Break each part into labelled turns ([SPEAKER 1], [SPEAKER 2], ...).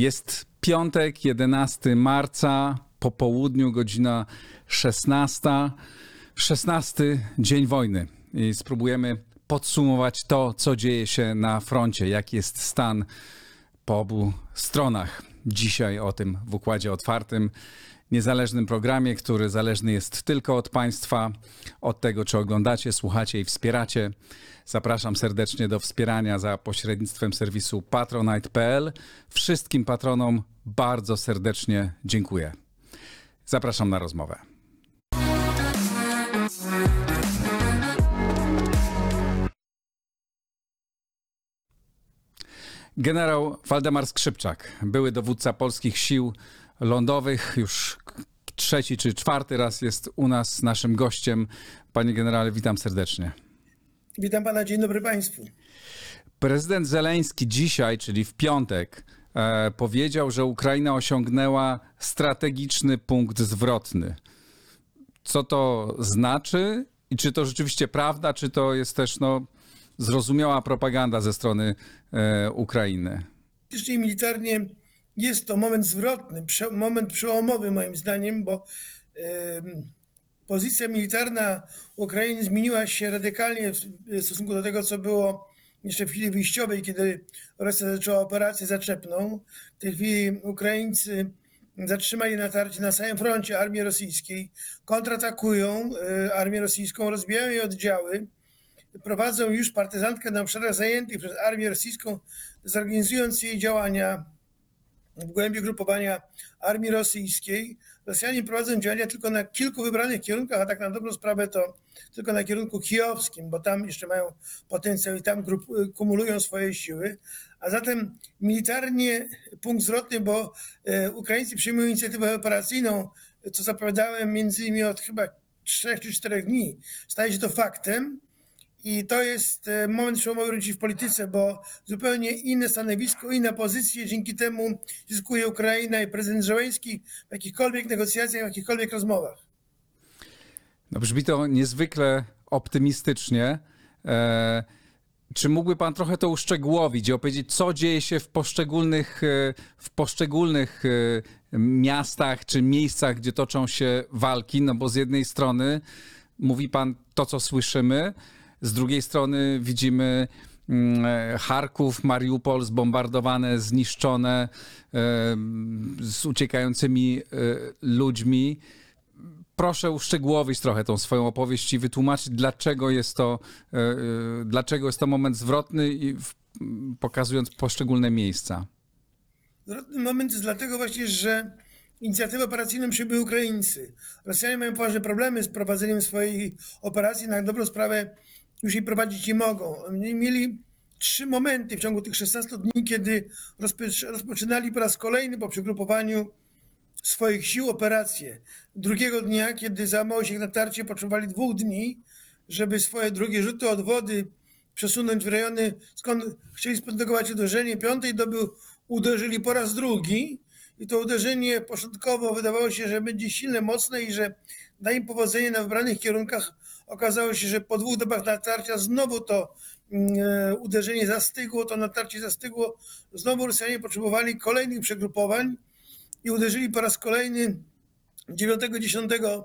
[SPEAKER 1] Jest piątek, 11 marca, po południu, godzina 16. 16 dzień wojny i spróbujemy podsumować to, co dzieje się na froncie, jaki jest stan po obu stronach. Dzisiaj o tym w układzie otwartym, niezależnym programie, który zależny jest tylko od Państwa, od tego, czy oglądacie, słuchacie i wspieracie. Zapraszam serdecznie do wspierania za pośrednictwem serwisu patronite.pl. Wszystkim patronom bardzo serdecznie dziękuję. Zapraszam na rozmowę. Generał Waldemar Skrzypczak, były dowódca polskich sił lądowych, już trzeci czy czwarty raz jest u nas naszym gościem. Panie generale, witam serdecznie.
[SPEAKER 2] Witam pana, dzień dobry państwu.
[SPEAKER 1] Prezydent Zeleński dzisiaj, czyli w piątek, e, powiedział, że Ukraina osiągnęła strategiczny punkt zwrotny. Co to znaczy i czy to rzeczywiście prawda, czy to jest też no, zrozumiała propaganda ze strony e, Ukrainy?
[SPEAKER 2] Faktycznie militarnie jest to moment zwrotny, prze, moment przełomowy moim zdaniem, bo e, pozycja militarna Ukrainy zmieniła się radykalnie w stosunku do tego, co było jeszcze w chwili wyjściowej, kiedy Rosja zaczęła operację zaczepną. W tej chwili Ukraińcy zatrzymali natarcie na samym froncie armii rosyjskiej, kontratakują e, armię rosyjską, rozbijają jej oddziały, prowadzą już partyzantkę na obszarach zajętych przez armię rosyjską, zorganizując jej działania w głębi grupowania armii rosyjskiej. Rosjanie prowadzą działania tylko na kilku wybranych kierunkach, a tak na dobrą sprawę to tylko na kierunku kijowskim, bo tam jeszcze mają potencjał i tam grup, kumulują swoje siły. A zatem militarnie punkt zwrotny, bo e, Ukraińcy przyjmują inicjatywę operacyjną, co zapowiadałem między innymi od chyba trzech czy czterech dni. Staje się to faktem. I to jest e, moment przełomowy również w polityce, bo zupełnie inne stanowisko, inne pozycje dzięki temu zyskuje Ukraina i prezydent Żołęski w jakichkolwiek negocjacjach, w jakichkolwiek rozmowach.
[SPEAKER 1] No brzmi to niezwykle optymistycznie. E, czy mógłby Pan trochę to uszczegółowić i opowiedzieć, co dzieje się w poszczególnych, e, w poszczególnych miastach czy miejscach, gdzie toczą się walki? No bo z jednej strony mówi Pan to, co słyszymy, z drugiej strony widzimy mm, Charków, Mariupol zbombardowane, zniszczone, z uciekającymi e, ludźmi. Proszę uszczegółowić trochę tą swoją opowieść i wytłumaczyć, dlaczego jest to, e, e, dlaczego jest to moment zwrotny, pokazując poszczególne miejsca.
[SPEAKER 2] Zwrotny moment jest dlatego właśnie, że inicjatywę operacyjną przybyli Ukraińcy. Rosjanie mają poważne problemy z prowadzeniem swojej operacji. Na dobrą sprawę już jej prowadzić nie mogą. Mieli trzy momenty w ciągu tych 16 dni, kiedy rozpoczynali po raz kolejny po przegrupowaniu swoich sił operacje. Drugiego dnia, kiedy załamało się ich natarcie, potrzebowali dwóch dni, żeby swoje drugie rzuty od wody przesunąć w rejony, skąd chcieli sprodukować uderzenie. Piątej doby uderzyli po raz drugi i to uderzenie początkowo wydawało się, że będzie silne, mocne i że da im powodzenie na wybranych kierunkach Okazało się, że po dwóch dobach natarcia znowu to mm, e, uderzenie zastygło, to natarcie zastygło. Znowu Rosjanie potrzebowali kolejnych przegrupowań i uderzyli po raz kolejny 9-10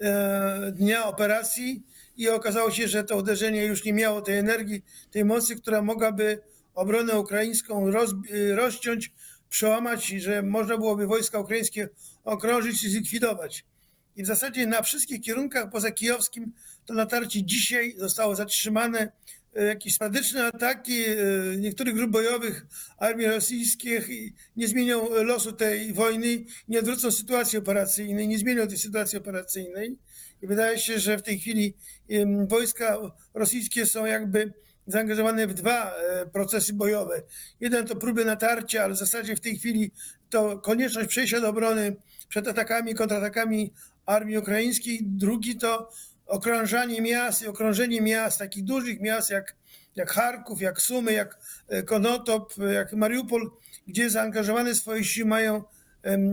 [SPEAKER 2] e, dnia operacji i okazało się, że to uderzenie już nie miało tej energii, tej mocy, która mogłaby obronę ukraińską roz, e, rozciąć, przełamać, że można byłoby wojska ukraińskie okrążyć i zlikwidować. I w zasadzie na wszystkich kierunkach poza kijowskim to natarcie dzisiaj zostało zatrzymane. E, jakieś sporadyczne ataki e, niektórych grup bojowych armii rosyjskich nie zmienią losu tej wojny, nie odwrócą sytuacji operacyjnej, nie zmienią tej sytuacji operacyjnej. I wydaje się, że w tej chwili wojska rosyjskie są jakby zaangażowane w dwa e, procesy bojowe. Jeden to próby natarcia, ale w zasadzie w tej chwili to konieczność przejścia do obrony przed atakami, kontratakami armii ukraińskiej. Drugi to okrążanie miast i okrążenie miast, takich dużych miast jak, jak Charków, jak Sumy, jak e, Konotop, jak Mariupol, gdzie zaangażowane swoje siły mają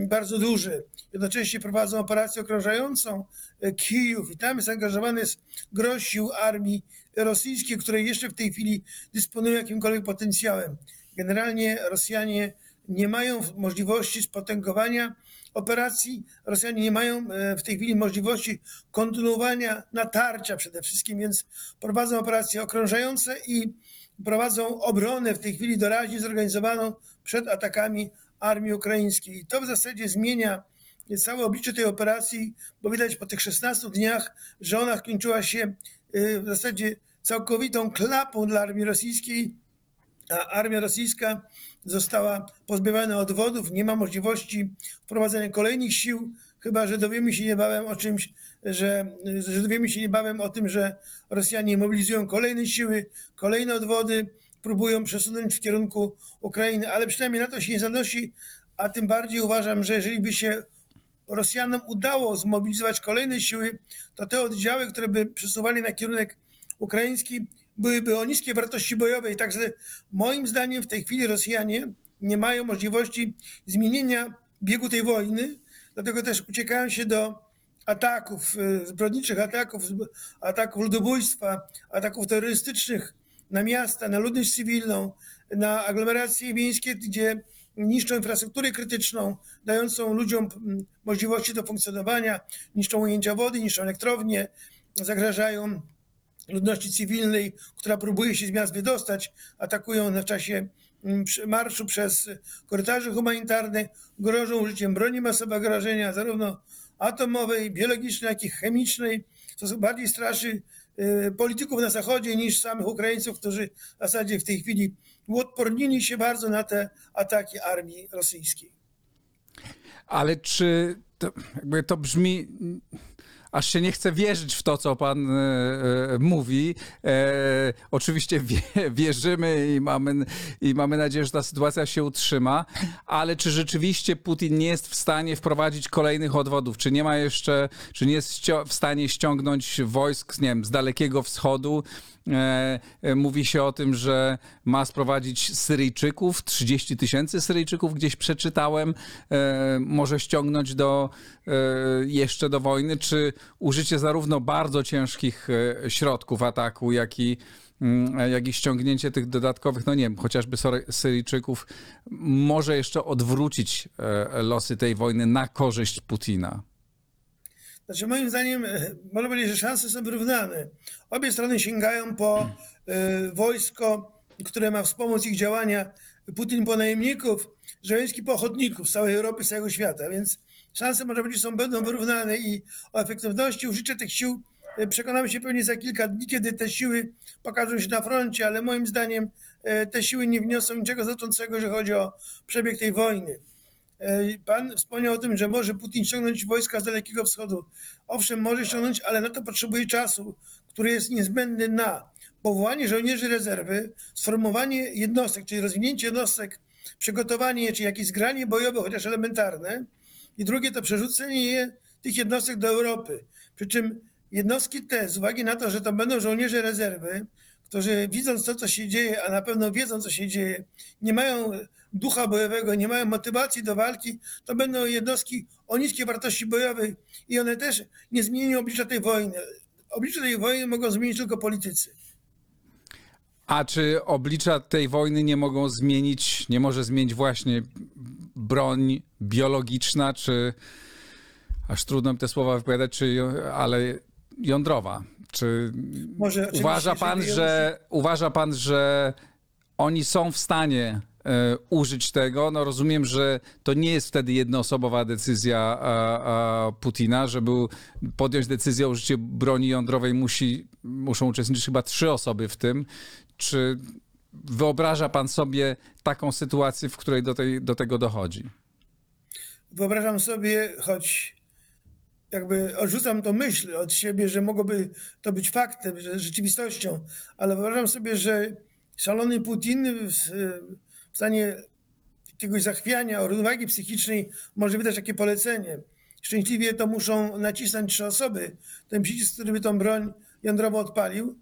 [SPEAKER 2] bardzo duże. Jednocześnie prowadzą operację okrążającą e, Kijów i tam zaangażowany jest gros sił armii rosyjskiej, które jeszcze w tej chwili dysponują jakimkolwiek potencjałem. Generalnie Rosjanie nie mają możliwości spotęgowania operacji. Rosjanie nie mają e, w tej chwili możliwości kontynuowania natarcia przede wszystkim, więc prowadzą operacje okrążające i prowadzą obronę w tej chwili doraźnie zorganizowaną przed atakami armii ukraińskiej. I to w zasadzie zmienia całe oblicze tej operacji, bo widać po tych 16 dniach, że ona skończyła się e, w zasadzie całkowitą klapą dla armii rosyjskiej, a armia rosyjska została pozbawiona odwodów, nie ma możliwości wprowadzenia kolejnych sił, chyba że dowiemy się niebawem o czymś, że, że dowiemy się niebawem o tym, że Rosjanie mobilizują kolejne siły, kolejne odwody, próbują przesunąć w kierunku Ukrainy, ale przynajmniej na to się nie zanosi, a tym bardziej uważam, że jeżeli by się Rosjanom udało zmobilizować kolejne siły, to te oddziały, które by przesuwali na kierunek ukraiński, byłyby o niskiej wartości bojowej. Także moim zdaniem w tej chwili Rosjanie nie mają możliwości zmienienia biegu tej wojny, dlatego też uciekają się do ataków, e, zbrodniczych ataków, ataków ludobójstwa, ataków terrorystycznych na miasta, na ludność cywilną, na aglomeracje miejskie, gdzie niszczą infrastrukturę krytyczną, dającą ludziom możliwości do funkcjonowania, niszczą ujęcia wody, niszczą elektrownie, zagrażają ludności cywilnej, która próbuje się z miast wydostać, atakują w czasie mm, marszu przez korytarze humanitarne, grożą użyciem broni masowego rażenia, zarówno atomowej, biologicznej, jak i chemicznej, co bardziej straszy y, polityków na Zachodzie niż samych Ukraińców, którzy w zasadzie w tej chwili uodpornili się bardzo na te ataki armii rosyjskiej.
[SPEAKER 1] Ale czy to, to brzmi aż się nie chce wierzyć w to, co pan e, e, mówi. E, oczywiście wie, wierzymy i mamy, i mamy nadzieję, że ta sytuacja się utrzyma, ale czy rzeczywiście Putin nie jest w stanie wprowadzić kolejnych odwodów? Czy nie ma jeszcze, czy nie jest w stanie ściągnąć wojsk, nie wiem, z Dalekiego Wschodu, mówi się o tym, że ma sprowadzić Syryjczyków, 30 tysięcy Syryjczyków gdzieś przeczytałem, e, może ściągnąć do, jeszcze do wojny, czy użycie zarówno bardzo ciężkich środków ataku, jak i mm, jak i ściągnięcie tych dodatkowych, no nie wiem, chociażby Syryjczyków, może jeszcze odwrócić losy tej wojny na korzyść Putina.
[SPEAKER 2] Znaczy moim zdaniem e, można powiedzieć, że szanse są wyrównane. Obie strony sięgają po y, wojsko, które ma wspomóc ich działania. Putin po najemników, Żeleński po ochotników z całej Europy, z całego świata, więc szanse można powiedzieć są będą wyrównane i o efektywności użycia tych sił e, przekonamy się pewnie za kilka dni, kiedy te siły pokażą się na froncie, ale moim zdaniem te siły nie wniosą niczego znaczącego, jeżeli chodzi o przebieg tej wojny. E, pan wspomniał o tym, że może Putin ściągnąć wojska z Dalekiego Wschodu. Owszem, może ściągnąć, ale na to potrzebuje czasu, który jest niezbędny na powołanie żołnierzy rezerwy, sformowanie jednostek, czyli rozwinięcie jednostek, przygotowanie czy jakieś zgranie bojowe, chociaż elementarne. I drugie to przerzucenie tych jednostek do Europy. Przy czym jednostki te, z uwagi na to, że to będą żołnierze rezerwy, którzy widząc to, co się dzieje, a na pewno wiedzą, co się dzieje, nie mają ducha bojowego, nie mają motywacji do walki, to będą jednostki o niskiej wartości bojowej i one też nie zmienią oblicza tej wojny. Oblicze tej wojny mogą zmienić tylko politycy.
[SPEAKER 1] A czy oblicza tej wojny nie mogą zmienić, nie może zmienić właśnie broń biologiczna, czy aż trudno mi te słowa wypowiadać, czy, ale jądrowa? Czy Może, uważa pan, że uważa pan, że oni są w stanie użyć tego? No rozumiem, że to nie jest wtedy jednoosobowa decyzja Putina, żeby podjąć decyzję o użyciu broni jądrowej musi, muszą uczestniczyć chyba trzy osoby w tym. Czy wyobraża pan sobie taką sytuację, w której do, tej, do tego dochodzi?
[SPEAKER 2] Wyobrażam sobie, choć jakby odrzucam tą myśl od siebie, że mogłoby to być faktem, że rzeczywistością, ale wyobrażam sobie, że szalony Putin stanie jakiegoś zachwiania, równowagi psychicznej może wydać takie polecenie. Szczęśliwie to muszą nacisnąć trzy osoby, ten przycisk, który by tą broń jądrową odpalił.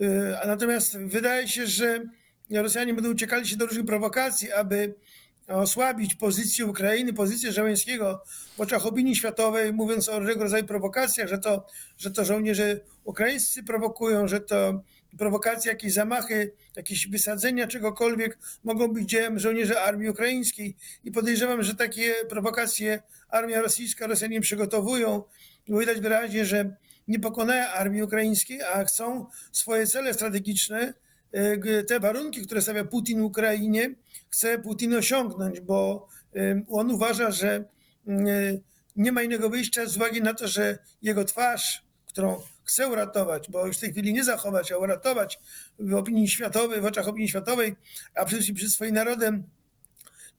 [SPEAKER 2] Y, natomiast wydaje się, że Rosjanie będą uciekali się do różnych prowokacji, aby osłabić pozycję Ukrainy, pozycję Żeleńskiego w oczach opinii światowej, mówiąc o różnego rodzaju prowokacjach, że to, że to żołnierze ukraińscy prowokują, że to prowokacje, jakieś zamachy, jakieś wysadzenia czegokolwiek mogą być dziełem żołnierzy armii ukraińskiej i podejrzewam, że takie prowokacje armia rosyjska, Rosjanie przygotowują. Bo widać wyraźnie, że nie pokonają armii ukraińskiej, a chcą swoje cele strategiczne, e, te warunki, które stawia Putin Ukrainie, chce Putin osiągnąć, bo on uważa, że nie ma innego wyjścia z uwagi na to, że jego twarz, którą chce uratować, bo już w tej chwili nie zachować, a uratować w opinii światowej, w oczach opinii światowej, a przede wszystkim przed swoim narodem,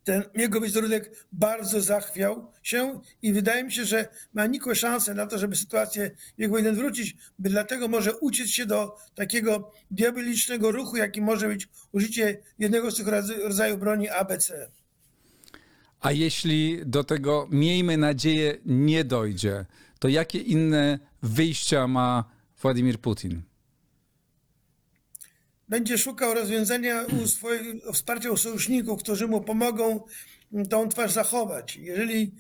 [SPEAKER 2] ten jego wizerunek bardzo zachwiał się i wydaje mi się, że ma nikłe szanse na to, żeby sytuację jego wojny wrócić, by dlatego może uciec się do takiego diabolicznego ruchu, jaki może być użycie jednego z tych rodzajów broni ABC.
[SPEAKER 1] A jeśli do tego, miejmy nadzieję, nie dojdzie, to jakie inne wyjścia ma Władimir Putin?
[SPEAKER 2] Będzie szukał rozwiązania u swojego, wsparcia u sojuszników, którzy mu pomogą tą twarz zachować. Jeżeli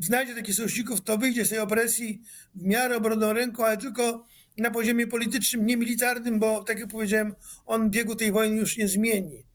[SPEAKER 2] znajdzie takich sojuszników, to wyjdzie z tej opresji w miarę obronną ręką, ale tylko na poziomie politycznym, nie militarnym, bo tak jak powiedziałem, on biegu tej wojny już nie zmieni.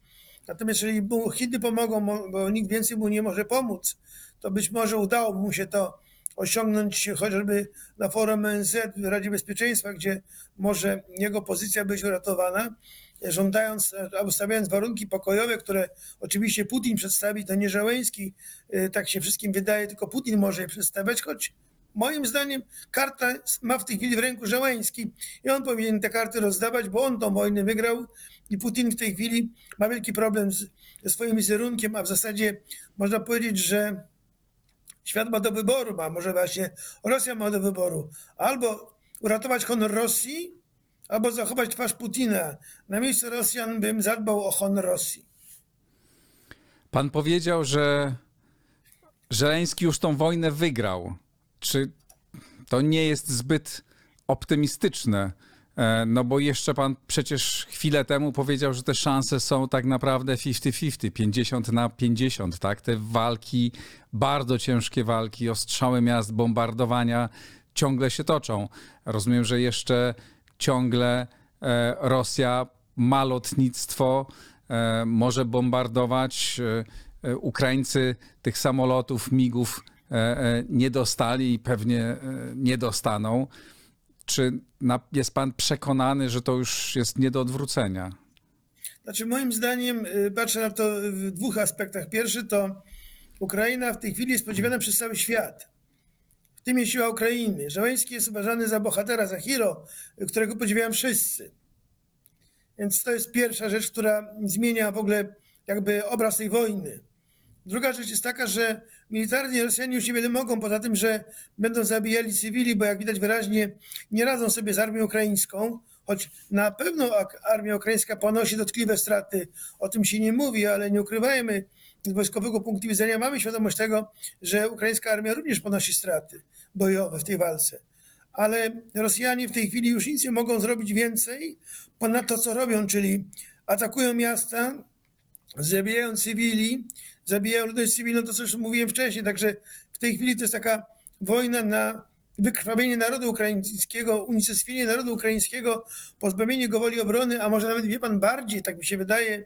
[SPEAKER 2] Natomiast jeżeli mu Chiny pomogą, bo nikt więcej mu nie może pomóc, to być może udałoby mu się to osiągnąć chociażby na forum ONZ w Radzie Bezpieczeństwa, gdzie może jego pozycja być uratowana, żądając albo stawiając warunki pokojowe, które oczywiście Putin przedstawi, to nie Żałęski, y, tak się wszystkim wydaje, tylko Putin może je przedstawiać, choć moim zdaniem karta ma w tej chwili w ręku Żałęski i on powinien te karty rozdawać, bo on tą wojnę wygrał i Putin w tej chwili ma wielki problem z, ze swoim wizerunkiem, a w zasadzie można powiedzieć, że świat ma do wyboru, a może właśnie Rosja ma do wyboru. Albo uratować honor Rosji, albo zachować twarz Putina. Na miejscu Rosjan bym zadbał o honor Rosji.
[SPEAKER 1] Pan powiedział, że Żeleński już tą wojnę wygrał. Czy to nie jest zbyt optymistyczne? E, no bo jeszcze pan przecież chwilę temu powiedział, że te szanse są tak naprawdę 50-50, 50 na 50, tak? Te walki, bardzo ciężkie walki, ostrzały miast, bombardowania ciągle się toczą. Rozumiem, że jeszcze ciągle e, Rosja ma lotnictwo, e, może bombardować. Ukraińcy tych samolotów, migów nie dostali i pewnie nie dostaną. Czy jest pan przekonany, że to już jest nie do odwrócenia?
[SPEAKER 2] Znaczy, moim zdaniem, y, patrzę na to w dwóch aspektach. Pierwszy to Ukraina w tej chwili jest podziwiana przez cały świat. W tym jest siła Ukrainy. Żołański jest uważany za bohatera, za hero, którego podziwiają wszyscy. Więc to jest pierwsza rzecz, która zmienia w ogóle jakby obraz tej wojny. Druga rzecz jest taka, że militarnie Rosjanie już nie mogą, poza tym, że będą zabijali cywili, bo jak widać wyraźnie nie radzą sobie z armią ukraińską, choć na pewno armia ukraińska ponosi dotkliwe straty, o tym się nie mówi, ale nie ukrywajmy, z wojskowego punktu widzenia mamy świadomość tego, że ukraińska armia również ponosi straty bojowe w tej walce. Ale Rosjanie w tej chwili już nic nie mogą zrobić więcej ponad to, co robią, czyli atakują miasta, zabijają cywili, zabijają ludność cywilną, to co już mówiłem wcześniej. Także w tej chwili to jest taka wojna na wykrwawienie narodu ukraińskiego, unicestwienie narodu ukraińskiego, pozbawienie go woli obrony, a może nawet wie pan bardziej, tak mi się wydaje,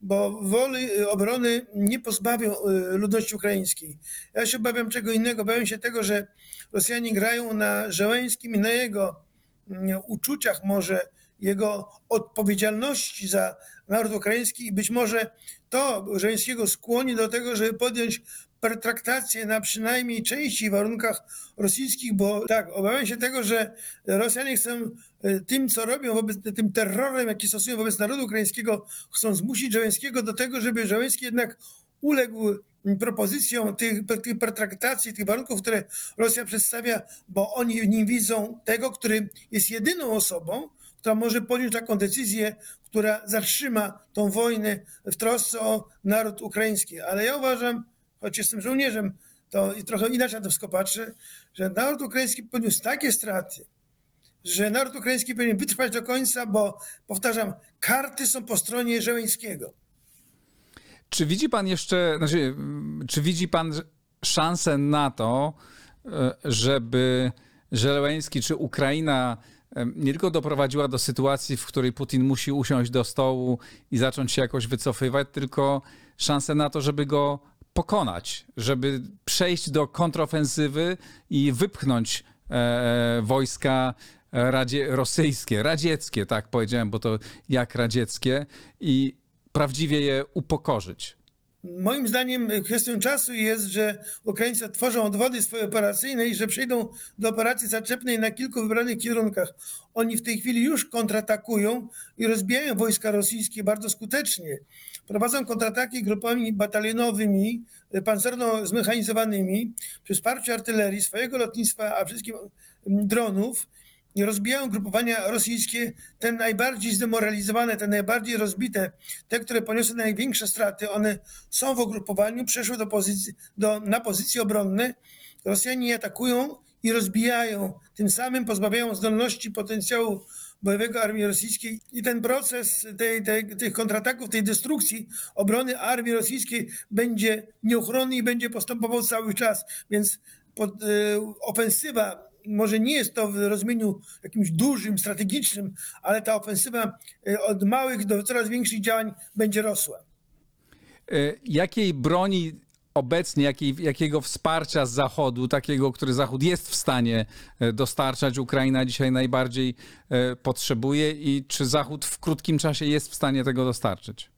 [SPEAKER 2] bo woli y, obrony nie pozbawią y, ludności ukraińskiej. Ja się obawiam czego innego, obawiam się tego, że Rosjanie grają na Żeleńskim i na jego mm, uczuciach może, jego odpowiedzialności za naród ukraiński i być może to Żeleńskiego skłoni do tego, żeby podjąć pertraktację na przynajmniej części warunkach rosyjskich, bo tak, obawiam się tego, że Rosjanie chcą e, tym, co robią, wobec, tym terrorem, jaki stosują wobec narodu ukraińskiego, chcą zmusić Żeleńskiego do tego, żeby Żeleński jednak uległ propozycją tych, tych pertraktacji, tych warunków, które Rosja przedstawia, bo oni w nim widzą tego, który jest jedyną osobą, która może podjąć taką decyzję, która zatrzyma tą wojnę w trosce o naród ukraiński. Ale ja uważam, choć jestem żołnierzem, to i trochę inaczej na to wszystko patrzę, że naród ukraiński poniósł takie straty, że naród ukraiński powinien wytrwać do końca, bo powtarzam, karty są po stronie Żeleńskiego.
[SPEAKER 1] Czy widzi pan jeszcze, znaczy, czy widzi pan szansę na to, e, żeby Żeleński czy Ukraina nie tylko doprowadziła do sytuacji, w której Putin musi usiąść do stołu i zacząć się jakoś wycofywać, tylko szansę na to, żeby go pokonać, żeby przejść do kontrofensywy i wypchnąć e, wojska radzie, rosyjskie, radzieckie, tak powiedziałem, bo to jak radzieckie, i prawdziwie je upokorzyć.
[SPEAKER 2] Moim zdaniem kwestią czasu jest, że Ukraińcy tworzą odwody swoje operacyjne i że przejdą do operacji zaczepnej na kilku wybranych kierunkach. Oni w tej chwili już kontratakują i rozbijają wojska rosyjskie bardzo skutecznie. Prowadzą kontrataki grupami batalionowymi, pancerno zmechanizowanymi, przy wsparciu artylerii, swojego lotnictwa, a wszystkim dronów rozbijają grupowania rosyjskie, te najbardziej zdemoralizowane, te najbardziej rozbite, te, które poniosły największe straty, one są w ugrupowaniu, przeszły do pozycji, do, na pozycje obronne. Rosjanie atakują i rozbijają, tym samym pozbawiają zdolności potencjału bojowego armii rosyjskiej i ten proces tej, tej, tych kontrataków, tej destrukcji obrony armii rosyjskiej będzie nieuchronny i będzie postępował cały czas, więc pod, y, ofensywa może nie jest to w rozumieniu jakimś dużym, strategicznym, ale ta ofensywa e, od małych do coraz większych działań będzie rosła.
[SPEAKER 1] E, jakiej broni obecnie, jakiej, jakiego wsparcia z Zachodu, takiego, który Zachód jest w stanie e, dostarczać, Ukraina dzisiaj najbardziej potrzebuje i czy Zachód w krótkim czasie jest w stanie tego dostarczyć?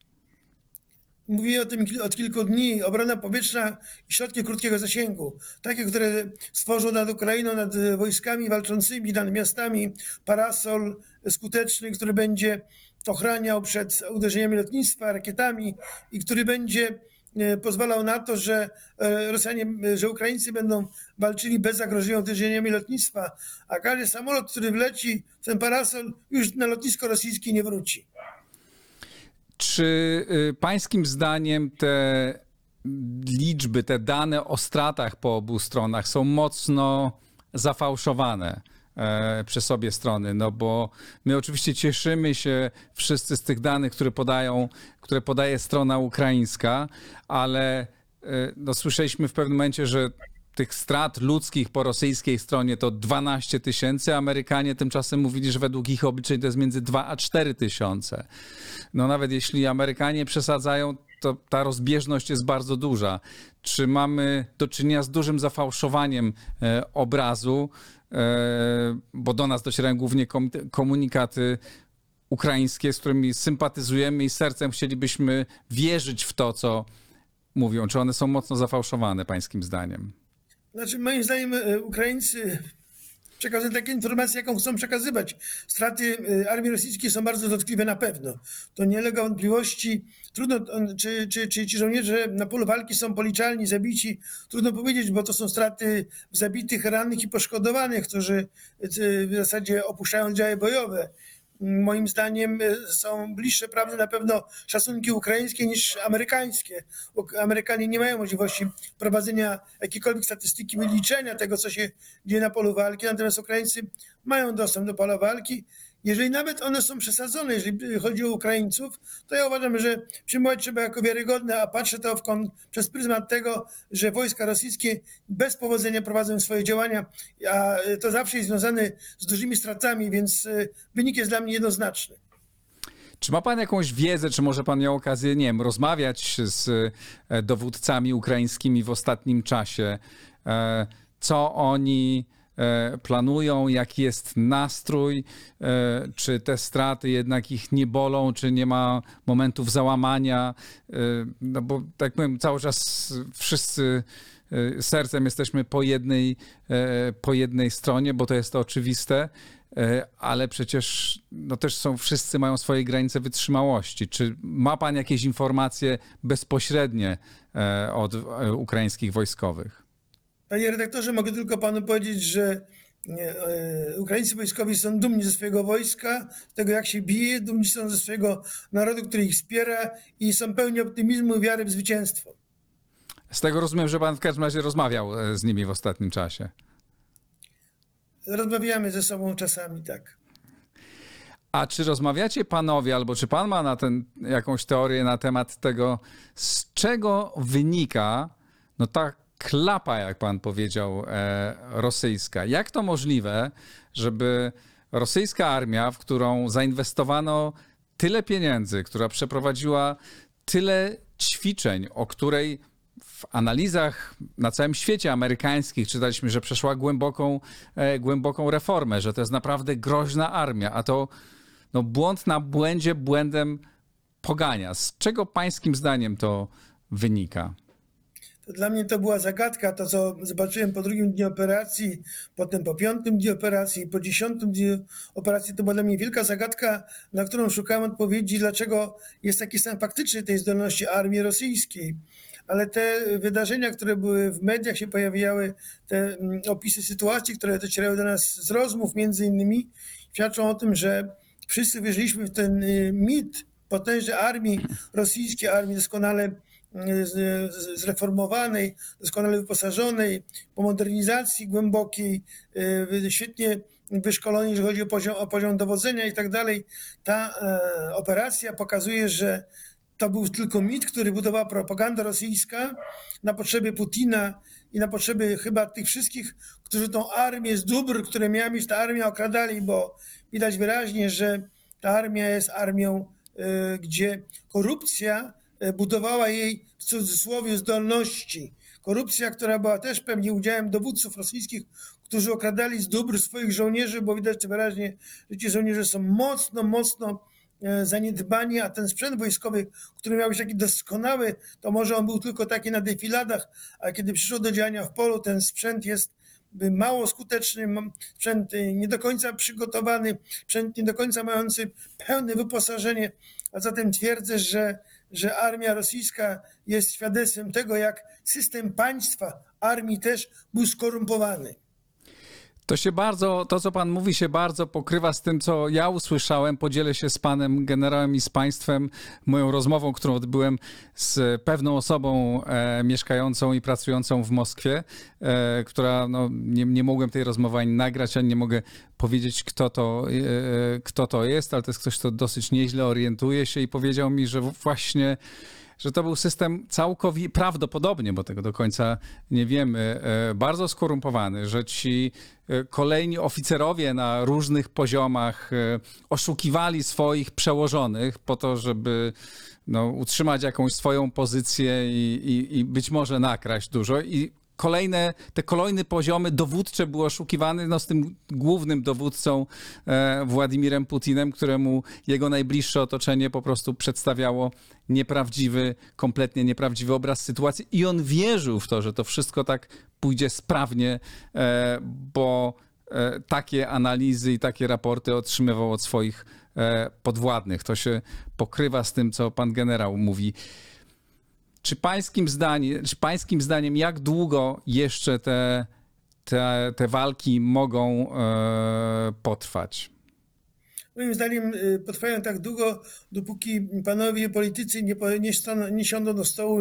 [SPEAKER 2] Mówię o tym od kilku dni. Obrona powietrzna i środki krótkiego zasięgu, takie, które stworzą nad Ukrainą, nad wojskami walczącymi, nad miastami, parasol skuteczny, który będzie ochraniał przed uderzeniami lotnictwa, rakietami i który będzie e, pozwalał na to, że e, Rosjanie, że Ukraińcy będą walczyli bez zagrożenia uderzeniami lotnictwa, a każdy samolot, który wleci w ten parasol, już na lotnisko rosyjskie nie wróci.
[SPEAKER 1] Czy y, pańskim zdaniem te liczby, te dane o stratach po obu stronach są mocno zafałszowane? E, przez obie strony, no bo my oczywiście cieszymy się wszyscy z tych danych, które podają, które podaje strona ukraińska, ale e, no, słyszeliśmy w pewnym momencie, że tych strat ludzkich po rosyjskiej stronie to 12 tysięcy. Amerykanie tymczasem mówili, że według ich obliczeń to jest między 2 a 4 tysiące. No nawet jeśli Amerykanie przesadzają, to ta rozbieżność jest bardzo duża. Czy mamy do czynienia z dużym zafałszowaniem e, obrazu, e, bo do nas docierają głównie komunikaty ukraińskie, z którymi sympatyzujemy i sercem chcielibyśmy wierzyć w to, co mówią. Czy one są mocno zafałszowane, pańskim zdaniem?
[SPEAKER 2] Znaczy, moim zdaniem e, Ukraińcy przekazują takie informacje, jaką chcą przekazywać. Straty e, armii rosyjskiej są bardzo dotkliwe na pewno. To nie lega wątpliwości. Trudno, czy, czy, czy ci żołnierze na polu walki są policzalni, zabici. Trudno powiedzieć, bo to są straty zabitych, rannych i poszkodowanych, którzy e, w zasadzie opuszczają działy bojowe moim zdaniem y, są bliższe prawdy na pewno szacunki ukraińskie niż amerykańskie. Amerykanie nie mają możliwości prowadzenia jakiejkolwiek statystyki, wyliczenia tego, co się dzieje na polu walki, natomiast Ukraińcy mają dostęp do pola walki jeżeli nawet one są przesadzone, jeżeli chodzi o Ukraińców, to ja uważam, że przyjmować trzeba jako wiarygodne, a patrzę to przez pryzmat tego, że wojska rosyjskie bez powodzenia prowadzą swoje działania, a to zawsze jest związane z dużymi stratami, więc e, wynik jest dla mnie jednoznaczny.
[SPEAKER 1] Czy ma pan jakąś wiedzę, czy może pan miał okazję, nie wiem, rozmawiać z e, dowódcami ukraińskimi w ostatnim czasie? E, co oni planują, jaki jest nastrój, e, czy te straty jednak ich nie bolą, czy nie ma momentów załamania. E, no bo tak powiem, cały czas wszyscy sercem jesteśmy po jednej, po jednej stronie, bo to jest to oczywiste, ale przecież no też są, wszyscy mają swoje granice wytrzymałości. Czy ma pan jakieś informacje bezpośrednie od ukraińskich wojskowych?
[SPEAKER 2] Panie redaktorze, mogę tylko panu powiedzieć, że e, Ukraińcy wojskowi są dumni ze swojego wojska, z tego jak się bije, dumni są ze swojego narodu, który ich wspiera i są pełni optymizmu i wiary w zwycięstwo.
[SPEAKER 1] Z tego rozumiem, że pan w każdym razie rozmawiał e, z nimi w ostatnim czasie.
[SPEAKER 2] Rozmawiamy ze sobą czasami, tak.
[SPEAKER 1] A czy rozmawiacie panowie, albo czy pan ma na ten jakąś teorię na temat tego, z czego wynika no tak klapa, jak pan powiedział, e, rosyjska. Jak to możliwe, żeby rosyjska armia, w którą zainwestowano tyle pieniędzy, która przeprowadziła tyle ćwiczeń, o której w analizach na całym świecie amerykańskich czytaliśmy, że przeszła głęboką, e, głęboką reformę, że to jest naprawdę groźna armia, a to no, błąd na błędzie błędem pogania. Z czego pańskim zdaniem to wynika?
[SPEAKER 2] To dla mnie to była zagadka, to co zobaczyłem po drugim dniu operacji, potem po piątym dniu operacji, po dziesiątym dniu operacji, to była dla mnie wielka zagadka, na którą szukałem odpowiedzi, dlaczego jest taki stan faktyczny tej zdolności armii rosyjskiej. Ale te wydarzenia, które były w mediach się pojawiały, te mm, opisy sytuacji, które docierały do nas z rozmów między innymi, świadczą o tym, że wszyscy wierzyliśmy w ten y, mit potężnej armii rosyjskiej, armii doskonale zreformowanej, doskonale wyposażonej, po modernizacji głębokiej, y, świetnie wyszkoleni, jeżeli chodzi o poziom, o poziom dowodzenia i tak dalej. Ta e, operacja pokazuje, że to był tylko mit, który budowała propaganda rosyjska na potrzeby Putina i na potrzeby chyba tych wszystkich, którzy tą armię z dóbr, które miała mieć ta armia, okradali, bo widać wyraźnie, że ta armia jest armią, y, gdzie korupcja budowała jej w cudzysłowie zdolności. Korupcja, która była też pewnie udziałem dowódców rosyjskich, którzy okradali z dóbr swoich żołnierzy, bo widać wyraźnie, że ci żołnierze są mocno, mocno e, zaniedbani, a ten sprzęt wojskowy, który miał być taki doskonały, to może on był tylko taki na defiladach, a kiedy przyszło do działania w polu, ten sprzęt jest mało skuteczny, sprzęt nie do końca przygotowany, sprzęt nie do końca mający pełne wyposażenie, a zatem twierdzę, że że armia rosyjska jest świadectwem tego, jak system państwa, armii też był skorumpowany.
[SPEAKER 1] To się bardzo, to co pan mówi się bardzo pokrywa z tym, co ja usłyszałem. Podzielę się z panem generałem i z państwem moją rozmową, którą odbyłem z pewną osobą e, mieszkającą i pracującą w Moskwie, e, która, no, nie, nie mogłem tej rozmowy ani nagrać, ani nie mogę powiedzieć, kto to, e, kto to jest, ale to jest ktoś, kto dosyć nieźle orientuje się i powiedział mi, że właśnie że to był system całkowicie, prawdopodobnie, bo tego do końca nie wiemy, e, bardzo skorumpowany, że ci e, kolejni oficerowie na różnych poziomach e, oszukiwali swoich przełożonych po to, żeby no, utrzymać jakąś swoją pozycję i, i, i być może nakraść dużo. I kolejne, te kolejne poziomy dowódcze były oszukiwane no, z tym głównym dowódcą e, Władimirem Putinem, któremu jego najbliższe otoczenie po prostu przedstawiało nieprawdziwy, kompletnie nieprawdziwy obraz sytuacji i on wierzył w to, że to wszystko tak pójdzie sprawnie, e, bo e, takie analizy i takie raporty otrzymywał od swoich e, podwładnych. To się pokrywa z tym, co pan generał mówi. Czy pańskim, zdaniem, czy pańskim zdaniem, jak długo jeszcze te, te, te walki mogą e, potrwać?
[SPEAKER 2] Moim zdaniem y, potrwają tak długo, dopóki panowie politycy nie, nie, staną, nie siądą do stołu,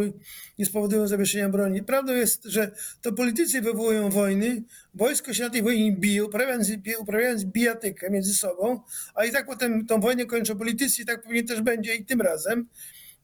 [SPEAKER 2] nie spowodują zawieszenia broni. Prawdą jest, że to politycy wywołują wojny, wojsko się na tej wojnie bije, uprawiając, uprawiając bijatykę między sobą, a i tak potem tą wojnę kończą politycy i tak pewnie też będzie i tym razem.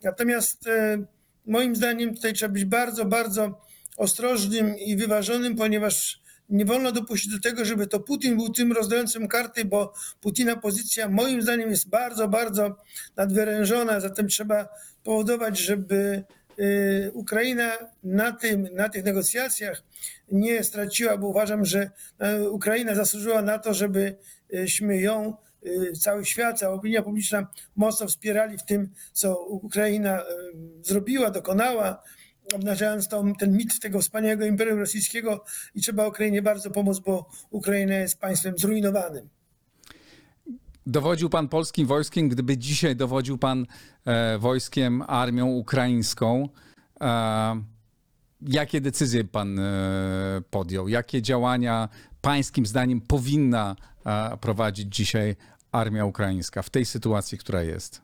[SPEAKER 2] Natomiast e, moim zdaniem tutaj trzeba być bardzo, bardzo ostrożnym i wyważonym, ponieważ nie wolno dopuścić do tego, żeby to Putin był tym rozdającym karty, bo Putina pozycja moim zdaniem jest bardzo, bardzo nadwyrężona, zatem trzeba powodować, żeby y, Ukraina na, tym, na tych negocjacjach nie straciła, bo uważam, że y, Ukraina zasłużyła na to, żebyśmy ją Y, cały świat, cała opinia publiczna mocno wspierali w tym, co Ukraina y, zrobiła, dokonała, obnażając tą, ten mit tego wspaniałego imperium rosyjskiego i trzeba Ukrainie bardzo pomóc, bo Ukraina jest państwem zrujnowanym.
[SPEAKER 1] Dowodził pan polskim wojskiem, gdyby dzisiaj dowodził pan e, wojskiem, armią ukraińską. E, jakie decyzje pan e, podjął? Jakie działania pańskim zdaniem powinna prowadzić dzisiaj armia ukraińska w tej sytuacji, która jest?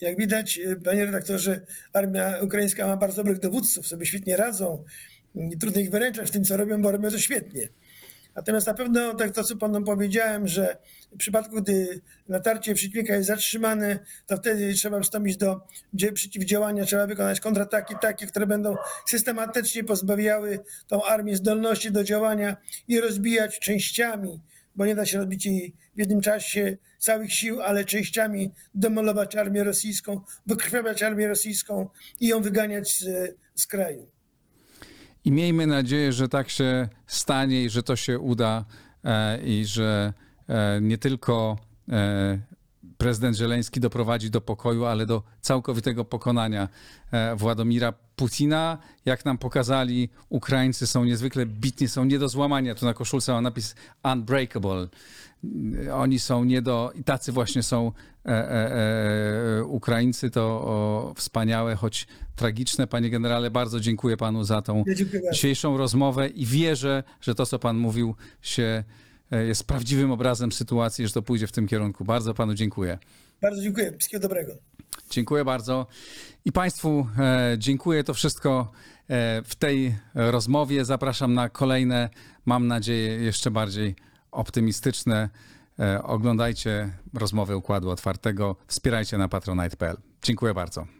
[SPEAKER 2] Jak widać, panie redaktorze, armia ukraińska ma bardzo dobrych dowódców, sobie świetnie radzą. Trudno ich wyręczać w tym, co robią, bo robią to świetnie. Natomiast na pewno, tak to co panu powiedziałem, że w przypadku, gdy natarcie przeciwnika jest zatrzymane, to wtedy trzeba wstąpić do przeciwdziałania, trzeba wykonać kontrataki takie, które będą systematycznie pozbawiały tą armię zdolności do działania i rozbijać częściami bo nie da się robić jej w jednym czasie całych sił, ale częściami demolować armię rosyjską, wykrwawiać armię rosyjską i ją wyganiać z, z kraju.
[SPEAKER 1] I miejmy nadzieję, że tak się stanie i że to się uda e, i że e, nie tylko e, prezydent Żeleński doprowadzi do pokoju, ale do całkowitego pokonania e, Władomira Putina. Jak nam pokazali, Ukraińcy są niezwykle bitni, są nie do złamania. Tu na koszulce mam napis unbreakable. Oni są nie do... I tacy właśnie są e, e, e, Ukraińcy. To o, wspaniałe, choć tragiczne. Panie generale, bardzo dziękuję panu za tą
[SPEAKER 2] Ja
[SPEAKER 1] dzisiejszą rozmowę i wierzę, że to, co pan mówił, się e, jest prawdziwym obrazem sytuacji, że to pójdzie w tym kierunku. Bardzo panu dziękuję.
[SPEAKER 2] Bardzo dziękuję. Wszystkiego dobrego.
[SPEAKER 1] Dziękuję bardzo. I Państwu e, dziękuję. To wszystko e, w tej rozmowie. Zapraszam na kolejne, mam nadzieję, jeszcze bardziej optymistyczne. E, oglądajcie rozmowy Układu Otwartego. Wspierajcie na patronite.pl. Dziękuję bardzo.